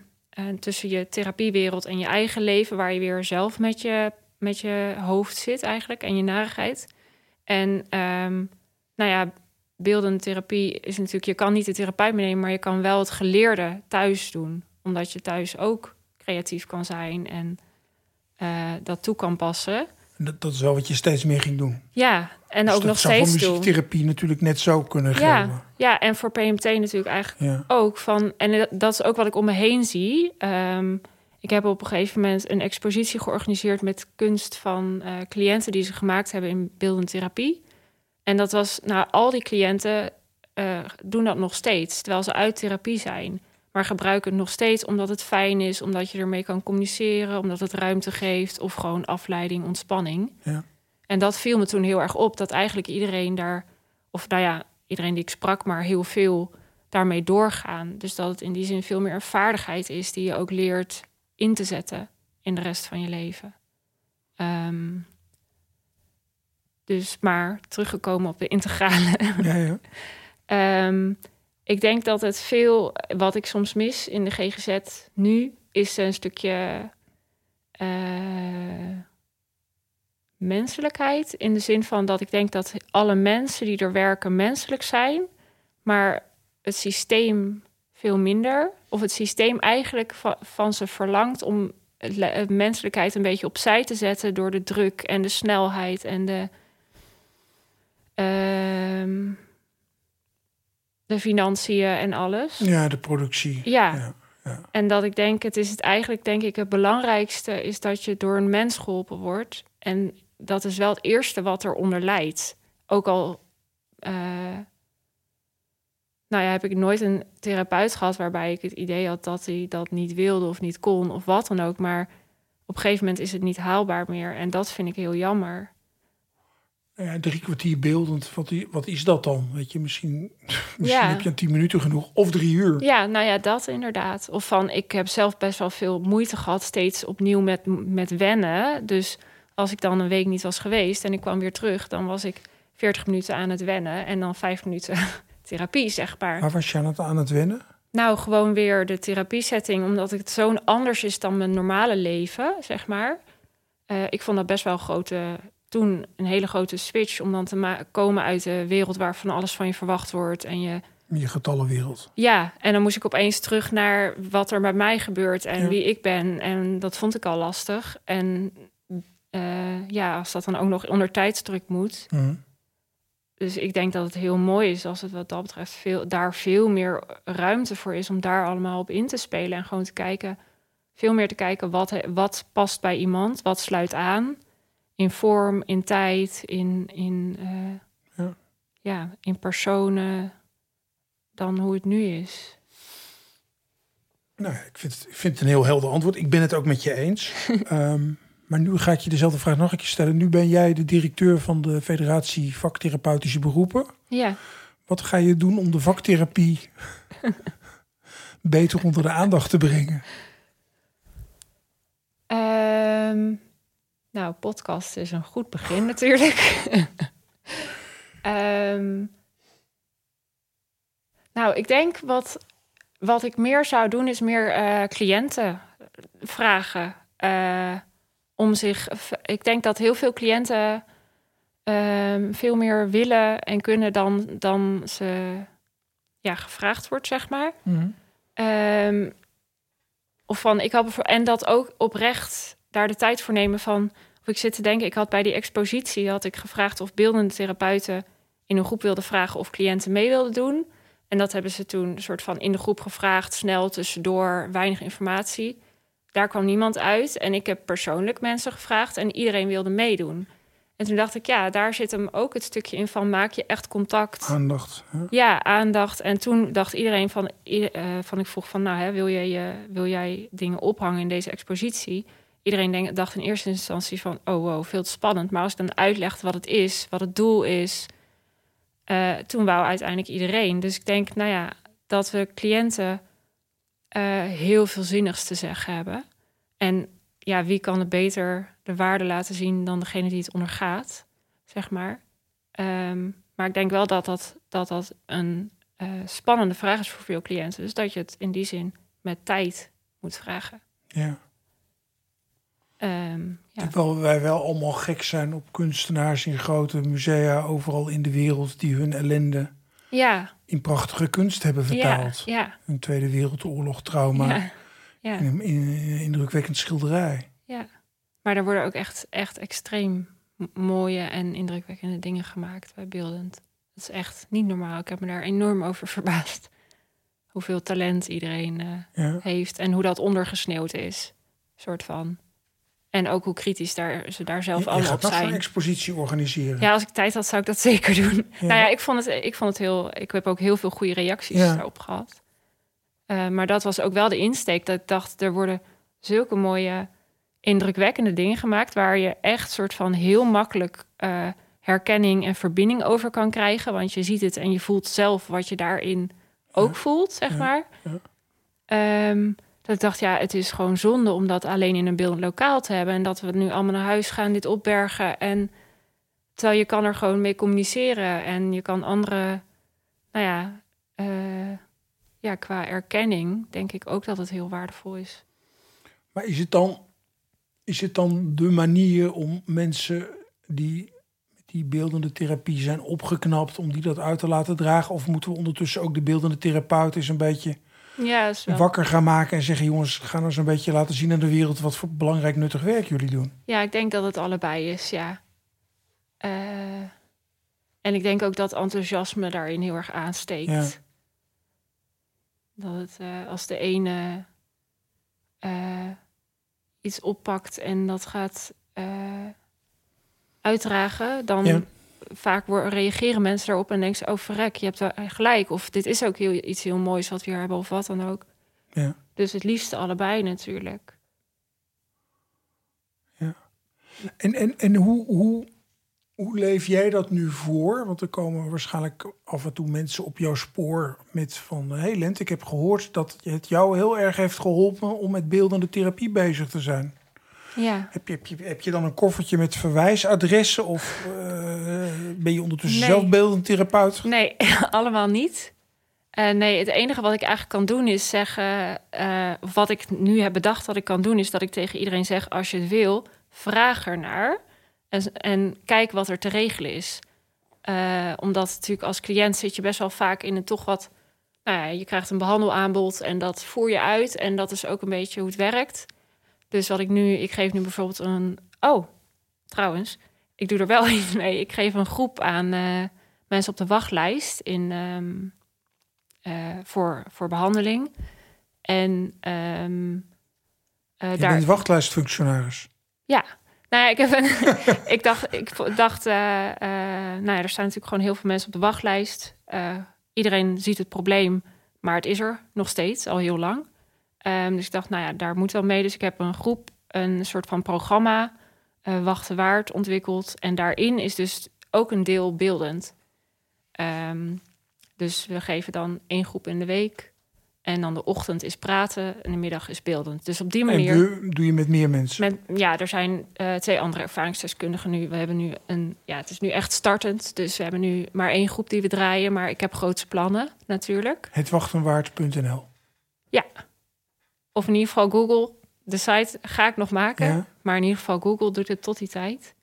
tussen je therapiewereld en je eigen leven, waar je weer zelf met je, met je hoofd zit eigenlijk en je narigheid. En um, nou ja, beeldende therapie is natuurlijk, je kan niet de therapeut meenemen, maar je kan wel het geleerde thuis doen. Omdat je thuis ook creatief kan zijn en uh, dat toe kan passen. Dat, dat, is wel wat je steeds meer ging doen. Ja, en dus ook nog steeds doen. muziektherapie natuurlijk net zo kunnen ja. Ja, en voor PMT natuurlijk eigenlijk ja. ook. Van, en dat is ook wat ik om me heen zie. Um, ik heb op een gegeven moment een expositie georganiseerd met kunst van uh, cliënten die ze gemaakt hebben in beeldende therapie. En dat was, nou, al die cliënten uh, doen dat nog steeds, terwijl ze uit therapie zijn. Maar gebruiken het nog steeds omdat het fijn is, omdat je ermee kan communiceren, omdat het ruimte geeft of gewoon afleiding, ontspanning. Ja. En dat viel me toen heel erg op, dat eigenlijk iedereen daar, of nou ja, iedereen die ik sprak, maar heel veel daarmee doorgaan. Dus dat het in die zin veel meer een vaardigheid is die je ook leert in te zetten in de rest van je leven. Um, Dus maar teruggekomen op de integrale. Ja, ja. [LAUGHS] Ehm, ik denk dat het veel, wat ik soms mis in de GGZ nu, is een stukje eh, menselijkheid. In de zin van dat ik denk dat alle mensen die er werken menselijk zijn, maar het systeem veel minder. Of het systeem eigenlijk van, ze verlangt om menselijkheid een beetje opzij te zetten door de druk en de snelheid en de. ehm, de financiën en alles. ja, de productie. Ja. Ja, ja. En dat ik denk, het is het eigenlijk, denk ik, het belangrijkste is dat je door een mens geholpen wordt. En dat is wel het eerste wat eronder leidt. Ook al, eh, nou ja, heb ik nooit een therapeut gehad waarbij ik het idee had dat hij dat niet wilde of niet kon of wat dan ook. Maar op een gegeven moment is het niet haalbaar meer. En dat vind ik heel jammer. Ja, drie kwartier beeldend, wat, wat is dat dan? Weet je, misschien, [LAUGHS] misschien Ja. heb je aan tien minuten genoeg, of drie uur. Ja, nou ja, dat inderdaad. Of van, ik heb zelf best wel veel moeite gehad, steeds opnieuw met, met wennen. Dus als ik dan een week niet was geweest en ik kwam weer terug, dan was ik 40 minuten aan het wennen en dan vijf minuten [LAUGHS] therapie, zeg maar. Waar was je aan het, wennen? Nou, gewoon weer de therapiesetting, omdat het zo anders is dan mijn normale leven, zeg maar. Eh, ik vond dat best wel een grote, toen een hele grote switch, om dan te komen uit de wereld waar van alles van je verwacht wordt en je Je getallenwereld. ja, en dan moest ik opeens terug naar wat er bij mij gebeurt en Ja. wie ik ben. En dat vond ik al lastig. En eh, ja, als dat dan ook nog onder tijdsdruk moet. Mhm. Dus ik denk dat het heel mooi is als het wat dat betreft veel, daar veel meer ruimte voor is om daar allemaal op in te spelen. En gewoon te kijken, veel meer te kijken wat, wat past bij iemand, wat sluit aan. In vorm, in tijd, in, in, eh, Ja. ja, in personen, dan hoe het nu is. Nou, ik vind, het, ik vind het een heel helder antwoord. Ik ben het ook met je eens. [LAUGHS] Ehm, maar nu ga ik je dezelfde vraag nog een keer stellen. Nu ben jij de directeur van de Federatie Vaktherapeutische Beroepen. Ja. Wat ga je doen om de vaktherapie [LAUGHS] beter onder de aandacht te brengen? Ehm, nou, podcast is een goed begin natuurlijk. [LAUGHS] Ehm, nou, ik denk wat, wat ik meer zou doen is meer eh, cliënten vragen. eh, om zich. Ik denk dat heel veel cliënten ehm, veel meer willen en kunnen dan, dan ze ja, gevraagd wordt, zeg maar. Ehm, of van, ik had en dat ook oprecht daar de tijd voor nemen van. Of ik zit te denken, ik had bij die expositie had ik gevraagd of beeldende therapeuten in een groep wilden vragen of cliënten mee wilden doen. En dat hebben ze toen een soort van in de groep gevraagd, snel tussendoor, weinig informatie. Daar kwam niemand uit. En ik heb persoonlijk mensen gevraagd en iedereen wilde meedoen. En toen dacht ik, ja, daar zit hem ook het stukje in van maak je echt contact. Aandacht. hè? Ja, aandacht. En toen dacht iedereen van, eh, van ik vroeg van, nou, hè, wil, jij, je wil jij dingen ophangen in deze expositie? Iedereen denk, dacht in eerste instantie van, oh wow, veel te spannend. Maar als ik dan uitlegde wat het is, wat het doel is, eh, toen wou uiteindelijk iedereen. Dus ik denk, nou ja, dat we cliënten eh, heel veel zinnigs te zeggen hebben. En ja, wie kan het beter de waarde laten zien dan degene die het ondergaat, zeg maar. Ehm, maar ik denk wel dat dat, dat, dat een eh, spannende vraag is voor veel cliënten. Dus dat je het in die zin met tijd moet vragen. Ja. Ehm, ja. Terwijl wij wel allemaal gek zijn op kunstenaars in grote musea overal in de wereld die hun ellende ja, in prachtige kunst hebben vertaald. ja, Een Tweede Wereldoorlog trauma in een in een indrukwekkend schilderij. ja. Maar er worden ook echt, echt extreem mooie en indrukwekkende dingen gemaakt bij beeldend. Dat is echt niet normaal. Ik heb me daar enorm over [LAUGHS] verbaasd. Hoeveel talent iedereen eh, heeft en hoe dat ondergesneeuwd is. Soort van. En ook hoe kritisch daar, ze daar zelf Je, je allemaal gaat op nog zo'n zijn. expositie organiseren. Ja, als ik tijd had, zou ik dat [LAUGHS] zeker doen. Ja. Nou ja, ik vond, het, ik vond het heel. Ik heb ook heel veel goede reacties Ja. daarop gehad. Eh, maar dat was ook wel de insteek. Dat ik dacht, er worden zulke mooie, indrukwekkende dingen gemaakt. waar je echt soort van heel makkelijk eh, herkenning en verbinding over kan krijgen. Want je ziet het en je voelt zelf wat je daarin ook voelt, zeg maar. Ja. Ik dacht, ja, het is gewoon zonde om dat alleen in een beeldend lokaal te hebben. En dat we nu allemaal naar huis gaan, dit opbergen. En terwijl je kan er gewoon mee communiceren en je kan andere, nou ja, uh, ja, qua erkenning denk ik ook dat het heel waardevol is. Maar is het dan, is het dan de manier om mensen die die beeldende therapie zijn opgeknapt om die dat uit te laten dragen? Of moeten we ondertussen ook de beeldende therapeut eens een beetje ja, wakker gaan maken en zeggen: jongens, ga nou eens een beetje laten zien aan de wereld wat voor belangrijk nuttig werk jullie doen? Ja, ik denk dat het allebei is, ja. Uh, en ik denk ook dat enthousiasme daarin heel erg aansteekt. Ja. Dat het uh, als de ene uh, iets oppakt en dat gaat uitdragen, dan vaak reageren mensen daarop en denken ze: Oh, verrek, je hebt gelijk. Of dit is ook heel, iets heel moois wat we hier hebben, of wat dan ook. Ja. Dus het liefste allebei natuurlijk. Ja. En, en, en hoe, hoe, hoe leef jij dat nu voor? Want er komen waarschijnlijk af en toe mensen op jouw spoor met van... hé hey Lent, ik heb gehoord dat het jou heel erg heeft geholpen... om met beeldende therapie bezig te zijn. Ja. Heb je, heb, je, heb je dan een koffertje met verwijsadressen of uh, ben je ondertussen nee. zelf beeldend therapeut? Nee, [LAUGHS] allemaal niet. Uh, nee, het enige wat ik eigenlijk kan doen is zeggen... Uh, wat ik nu heb bedacht dat ik kan doen... is dat ik tegen iedereen zeg, als je het wil, vraag ernaar... En, en kijk wat er te regelen is. omdat natuurlijk als cliënt zit je best wel vaak in een toch wat... Nou ja, je krijgt een behandelaanbod en dat voer je uit. En dat is ook een beetje hoe het werkt... Dus wat ik nu, ik geef nu bijvoorbeeld een. Oh, trouwens, ik doe er wel [LAUGHS] iets mee. Ik geef een groep aan uh, mensen op de wachtlijst in, um, uh, voor, voor behandeling. En um, uh, Je daar. bent wachtlijstfunctionaris. Ja. Nou ja, ik, heb een, [LAUGHS] ik dacht, ik dacht nou ja, er staan natuurlijk gewoon heel veel mensen op de wachtlijst. iedereen ziet het probleem, maar het is er nog steeds, al heel lang. Um, dus ik dacht, nou ja, daar moet wel mee. Dus ik heb een groep, een soort van programma, uh, Wachten Waard, ontwikkeld. En daarin is dus ook een deel beeldend. Um, dus we geven dan één groep in de week. En dan de ochtend is praten en de middag is beeldend. Dus op die manier. En doe je met meer mensen? Met, ja, er zijn uh, twee andere ervaringsdeskundigen nu. We hebben nu een. Ja, het is nu echt startend. Dus we hebben nu maar één groep die we draaien. Maar ik heb grootse plannen natuurlijk. Hetwachtenwaard.nl. Ja, of in ieder geval Google. De site ga ik nog maken. Maar in ieder geval Google doet het tot die tijd.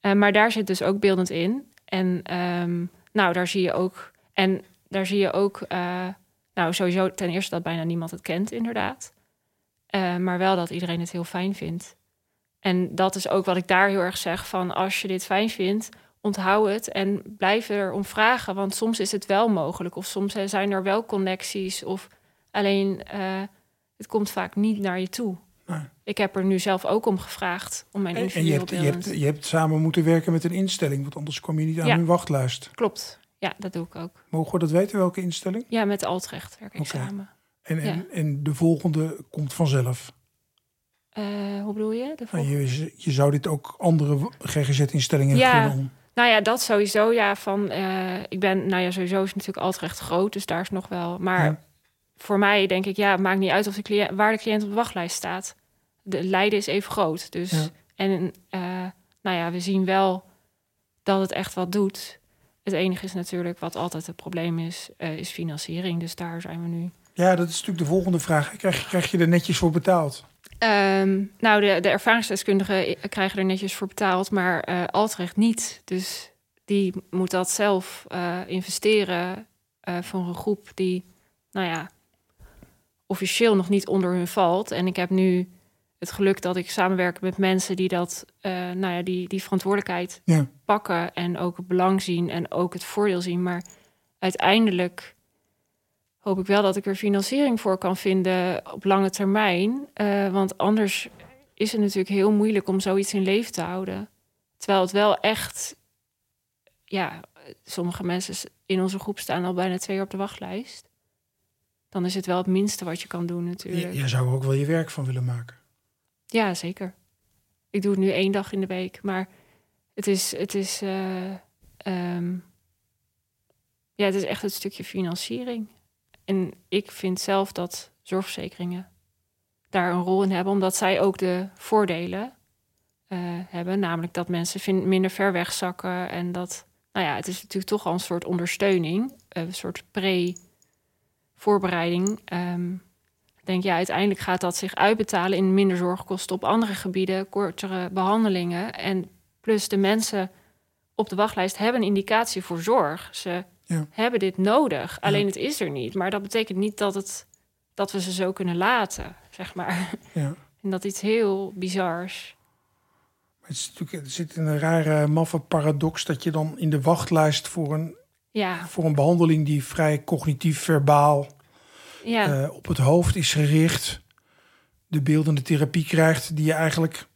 Uh, maar daar zit dus ook beeldend in. En um, nou, daar zie je ook. En daar zie je ook. Uh, nou, sowieso ten eerste dat bijna niemand het kent, inderdaad. Uh, maar wel dat iedereen het heel fijn vindt. En dat is ook wat ik daar heel erg zeg: van als je dit fijn vindt, onthoud het en blijf erom vragen. Want soms is het wel mogelijk, of soms zijn er wel connecties, of alleen het komt vaak niet naar je toe. Nee. Ik heb er nu zelf ook om gevraagd om mijn en, en je, hebt, je, hebt, je hebt samen moeten werken met een instelling, want anders kom je niet aan ja. hun wachtlijst. Klopt, ja, dat doe ik ook. Mogen we dat weten, welke instelling? Ja, met Altrecht werk ik okay. samen. En, en, en de volgende komt vanzelf? Uh, hoe bedoel je? De nou, je? Je zou dit ook andere GGZ-instellingen ja. kunnen doen. Nou ja, dat sowieso. Ja, van uh, ik ben, nou ja, sowieso is natuurlijk Altrecht groot, dus daar is nog wel. Maar ja voor mij denk ik, ja, het maakt niet uit of de cliënt, waar de cliënt op de wachtlijst staat. De lijden is even groot. Dus, En uh, nou ja, we zien wel dat het echt wat doet. Het enige is natuurlijk wat altijd het probleem is, uh, is financiering. Dus daar zijn we nu. Ja, dat is natuurlijk de volgende vraag. Krijg, krijg je er netjes voor betaald? Um, nou, de, de ervaringsdeskundigen krijgen er netjes voor betaald, maar uh, Altrecht niet. Dus die moet dat zelf investeren voor een groep die, nou ja, officieel nog niet onder hun valt. En ik heb nu het geluk dat ik samenwerk met mensen die dat, uh, nou ja, die, die verantwoordelijkheid ja. pakken en ook het belang zien en ook het voordeel zien. Maar uiteindelijk hoop ik wel dat ik er financiering voor kan vinden op lange termijn. Uh, want anders is het natuurlijk heel moeilijk om zoiets in leven te houden. Terwijl het wel echt, ja, sommige mensen in onze groep staan al bijna twee jaar op de wachtlijst dan is het wel het minste wat je kan doen natuurlijk. Je, zou er ook wel je werk van willen maken. Ja, zeker. Ik doe het nu één dag in de week, maar het is, het is, uh, um, ja, het is echt het stukje financiering. En ik vind zelf dat zorgverzekeringen daar een rol in hebben, omdat zij ook de voordelen hebben. Namelijk dat mensen minder ver wegzakken. En dat, nou ja, het is natuurlijk toch al een soort ondersteuning. Een soort pre-voorbereiding. Ehm, ik denk, ja, uiteindelijk gaat dat zich uitbetalen in minder zorgkosten op andere gebieden, kortere behandelingen. En plus de mensen op de wachtlijst hebben een indicatie voor zorg. Ze ja. hebben dit nodig. Alleen het is er niet. Maar dat betekent niet dat, het, dat we ze zo kunnen laten, zeg maar. Ja. [LAUGHS] En dat iets heel bizars. Het, is natuurlijk, er zit een rare, maffe paradox dat je dan in de wachtlijst voor een, ja. voor een behandeling die vrij cognitief, verbaal ja. Uh, op het hoofd is gericht, de beeldende therapie krijgt die je eigenlijk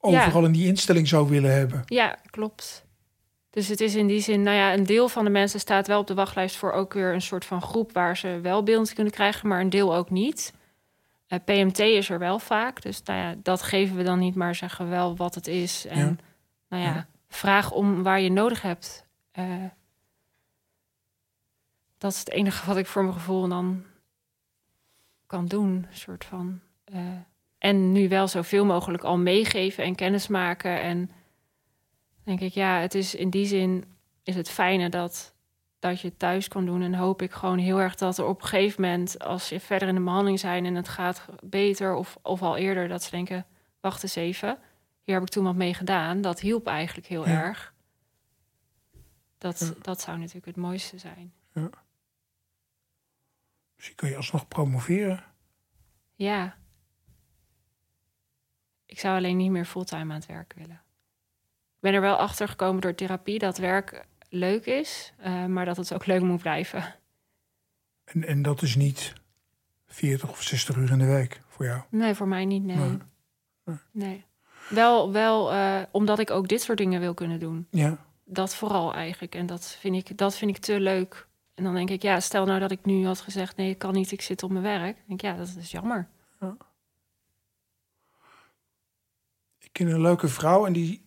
overal in die instelling zou willen hebben. Ja, klopt. Dus het is in die zin, nou ja, een deel van de mensen staat wel op de wachtlijst voor ook weer een soort van groep waar ze wel beeld kunnen krijgen, maar een deel ook niet. Uh, eh, PMT is er wel vaak, dus nou ja, dat geven we dan niet, maar zeggen wel wat het is. En nou ja, vraag om waar je nodig hebt. Uh, dat is het enige wat ik voor mijn gevoel dan kan doen, soort van. Uh, en nu wel zoveel mogelijk al meegeven en kennis maken en denk ik, ja, het is in die zin is het fijne dat, dat je het thuis kan doen. En hoop ik gewoon heel erg dat er op een gegeven moment, als je verder in de behandeling zijn en het gaat beter, of, of al eerder, dat ze denken, wacht eens even, hier heb ik toen wat mee gedaan. Dat hielp eigenlijk heel erg. Dat, dat zou natuurlijk het mooiste zijn. Ja. Misschien kun je alsnog promoveren. Ja. Ik zou alleen niet meer fulltime aan het werk willen ben er wel achter gekomen door therapie dat werk leuk is, uh, maar dat het ook leuk moet blijven. En, en dat is niet 40 of 60 uur in de week voor jou? Nee, voor mij niet, nee. Nee. Wel, wel uh, omdat ik ook dit soort dingen wil kunnen doen. Ja. Dat vooral eigenlijk. En dat vind ik, dat vind ik te leuk. En dan denk ik, ja, stel nou dat ik nu had gezegd... nee, ik kan niet, ik zit op mijn werk. Dan denk ik, ja, dat is jammer. Ja. Ik ken een leuke vrouw en die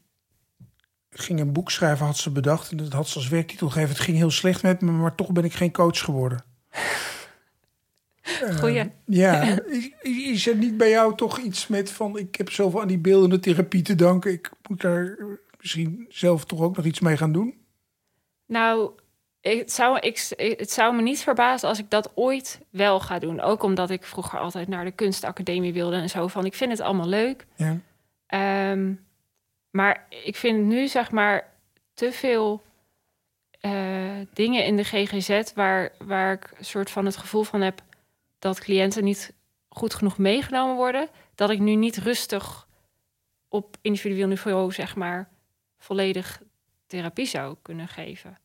ging een boek schrijven, had ze bedacht. En dat had ze als werktitel gegeven. Het ging heel slecht met me, maar toch ben ik geen coach geworden. [LAUGHS] Goeie. Uh, ja, is, is, er niet bij jou toch iets met van... ik heb zoveel aan die beeldende therapie te danken. Ik moet daar misschien zelf toch ook nog iets mee gaan doen? Nou, het zou, ik, het zou me niet verbazen als ik dat ooit wel ga doen. Ook omdat ik vroeger altijd naar de kunstacademie wilde en zo. Van, ik vind het allemaal leuk. Ja. Ehm, maar ik vind nu zeg maar te veel uh, dingen in de GGZ waar, waar ik een soort van het gevoel van heb dat cliënten niet goed genoeg meegenomen worden. Dat ik nu niet rustig op individueel niveau, zeg maar, volledig therapie zou kunnen geven.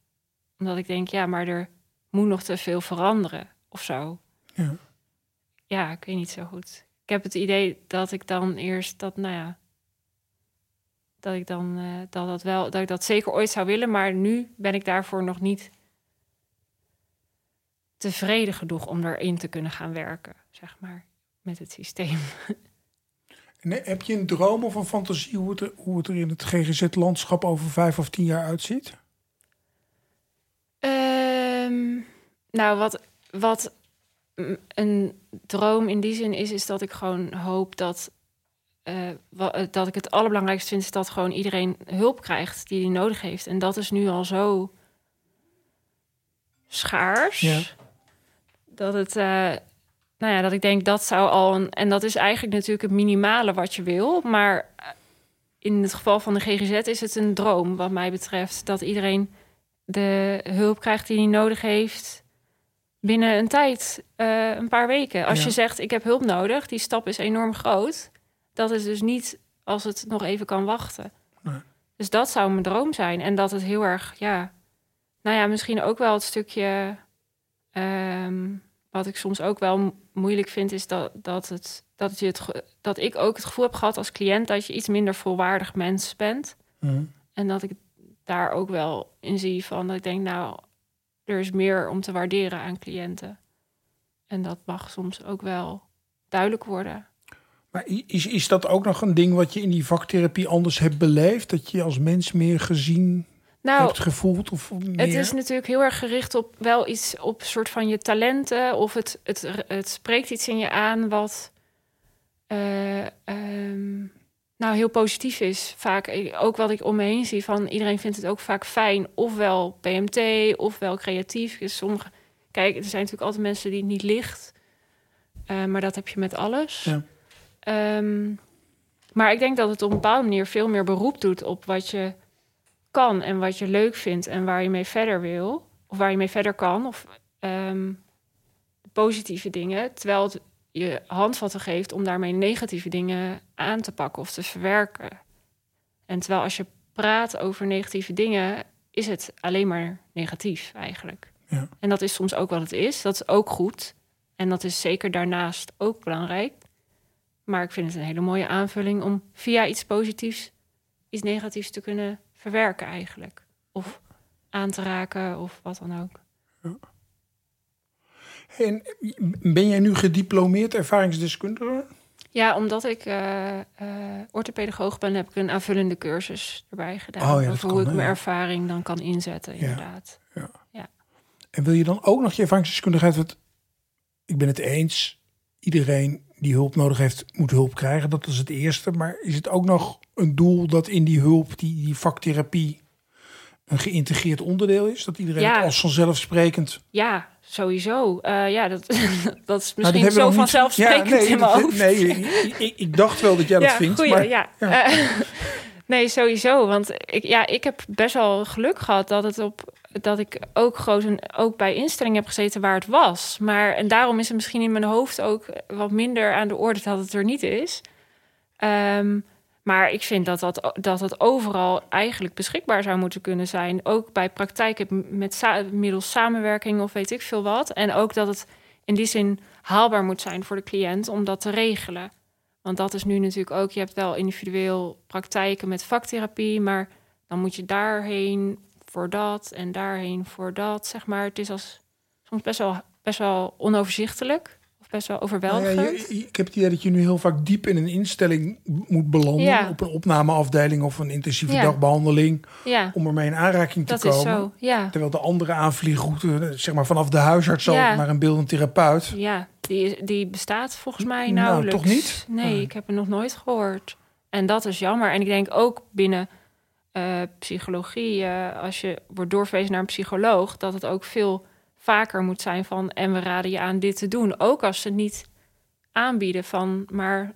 Omdat ik denk, ja, maar er moet nog te veel veranderen of zo. Ja. Ja, ik weet niet zo goed. Ik heb het idee dat ik dan eerst dat, nou ja, dat ik dan uh, dat, dat wel dat ik dat zeker ooit zou willen, maar nu ben ik daarvoor nog niet tevreden genoeg om erin te kunnen gaan werken, zeg maar, met het systeem. [LAUGHS] En heb je een droom of een fantasie hoe het er, hoe het er in het GGZ-landschap over vijf of tien jaar uitziet? Um, nou, wat, wat een droom in die zin is, is dat ik gewoon hoop dat uh, dat ik het allerbelangrijkste vind, is dat gewoon iedereen hulp krijgt die hij nodig heeft. En dat is nu al zo schaars. Ja. Dat het, uh, nou ja, dat ik denk dat zou al een. En dat is eigenlijk natuurlijk het minimale wat je wil. Maar in het geval van de GGZ is het een droom, wat mij betreft. Dat iedereen de hulp krijgt die hij nodig heeft binnen een tijd, uh, een paar weken. Als je zegt, ik heb hulp nodig, die stap is enorm groot dat is dus niet als het nog even kan wachten. Nee. Dus dat zou mijn droom zijn. En dat het heel erg, ja, nou ja, misschien ook wel het stukje. Ehm, wat ik soms ook wel moeilijk vind, is dat, dat, het, dat, je het, dat ik ook het gevoel heb gehad als cliënt dat je iets minder volwaardig mens bent. Mhm. En dat ik daar ook wel in zie van dat ik denk, nou, er is meer om te waarderen aan cliënten. En dat mag soms ook wel duidelijk worden. Maar is, is dat ook nog een ding wat je in die vaktherapie anders hebt beleefd? Dat je als mens meer gezien nou, hebt gevoeld? Of meer? Het is natuurlijk heel erg gericht op wel iets op soort van je talenten. Of het, het, het spreekt iets in je aan wat. Uh, um, nou heel positief is. Vaak eh, ook wat ik om me heen zie van iedereen vindt het ook vaak fijn, ofwel PMT, ofwel creatief. Dus sommige, kijk, er zijn natuurlijk altijd mensen die het niet licht, uh, maar dat heb je met alles. Ja. Um, maar ik denk dat het op een bepaalde manier veel meer beroep doet op wat je kan en wat je leuk vindt en waar je mee verder wil, of waar je mee verder kan, of um, positieve dingen, terwijl het je handvatten geeft om daarmee negatieve dingen aan te pakken of te verwerken. En terwijl als je praat over negatieve dingen, is het alleen maar negatief eigenlijk. Ja. En dat is soms ook wat het is. Dat is ook goed. En dat is zeker daarnaast ook belangrijk. Maar ik vind het een hele mooie aanvulling om via iets positiefs iets negatiefs te kunnen verwerken eigenlijk. Of aan te raken of wat dan ook. Ja. En ben jij nu gediplomeerd ervaringsdeskundige? Ja, omdat ik uh, orthopedagoog ben, heb ik een aanvullende cursus erbij gedaan. Oh, ja, over hoe ik mijn ervaring dan kan inzetten, inderdaad. Ja, ja. En wil je dan ook nog je ervaringsdeskundigheid? Want ik ben het eens, iedereen die hulp nodig heeft, moet hulp krijgen. Dat is het eerste. Maar is het ook nog een doel dat in die hulp, die, die vaktherapie, een geïntegreerd onderdeel is? Dat iedereen ja. als vanzelfsprekend... Ja, sowieso. Uh, ja, dat, [LAUGHS] dat is nou, misschien zo vanzelfsprekend ja, nee, in mijn hoofd. Nee, ik, ik, dacht wel dat jij dat vindt. Goeie, maar, ja. Uh, [LAUGHS] nee, sowieso. Want ik, ja, ik heb best wel geluk gehad dat het op dat ik ook groot ook bij instellingen heb gezeten waar het was. Maar en daarom is het misschien in mijn hoofd ook wat minder aan de orde dat het er niet is. Um, maar ik vind dat dat, dat dat overal eigenlijk beschikbaar zou moeten kunnen zijn. Ook bij praktijken met middels samenwerking of weet ik veel wat. En ook dat het in die zin haalbaar moet zijn voor de cliënt om dat te regelen. Want dat is nu natuurlijk ook, je hebt wel individueel praktijken met vaktherapie, maar dan moet je daarheen voor dat en daarheen voor dat, zeg maar. Het is als, soms best wel, best wel onoverzichtelijk best wel overweldigend. Nou ja, ik heb het idee dat je nu heel vaak diep in een instelling moet belanden. Op een opnameafdeling of een intensieve dagbehandeling. Om ermee in aanraking te dat komen. Is zo. Terwijl de andere aanvliegroute, zeg maar vanaf de huisarts al naar een beeldend therapeut. Ja, die, die bestaat volgens mij nou, nauwelijks. Nou, toch niet? Nee, ik heb er nog nooit gehoord. En dat is jammer. En ik denk ook binnen uh, psychologie, uh, als je wordt doorverwezen naar een psycholoog, dat het ook veel vaker moet zijn van en we raden je aan dit te doen. Ook als ze niet aanbieden van, maar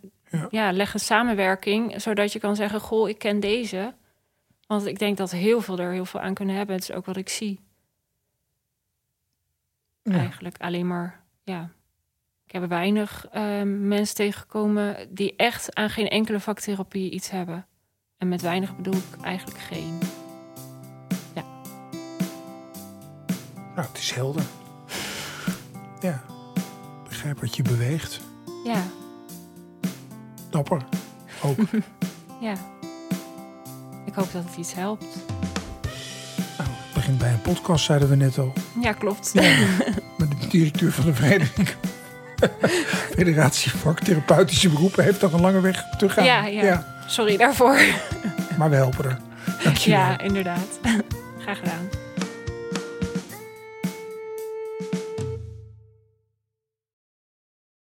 ja. leg een samenwerking, zodat je kan zeggen, goh, ik ken deze. Want ik denk dat heel veel er heel veel aan kunnen hebben. Het is ook wat ik zie. Eigenlijk alleen maar, ja. Ik heb weinig uh, mensen tegengekomen die echt aan geen enkele vaktherapie iets hebben. En met weinig bedoel ik eigenlijk geen. Nou, het is helder. Ja, begrijp wat je beweegt. Ja. Dapper, ook. [LAUGHS] ja. Ik hoop dat het iets helpt. Nou, het begint bij een podcast, zeiden we net al. Ja, klopt. Ja, maar de directeur van de Vereniging... [LAUGHS] Federatie Vaktherapeutische Beroepen heeft toch een lange weg te gaan. Ja, ja. ja. sorry daarvoor. maar we helpen er. Dankjewel. Ja, inderdaad. Graag gedaan.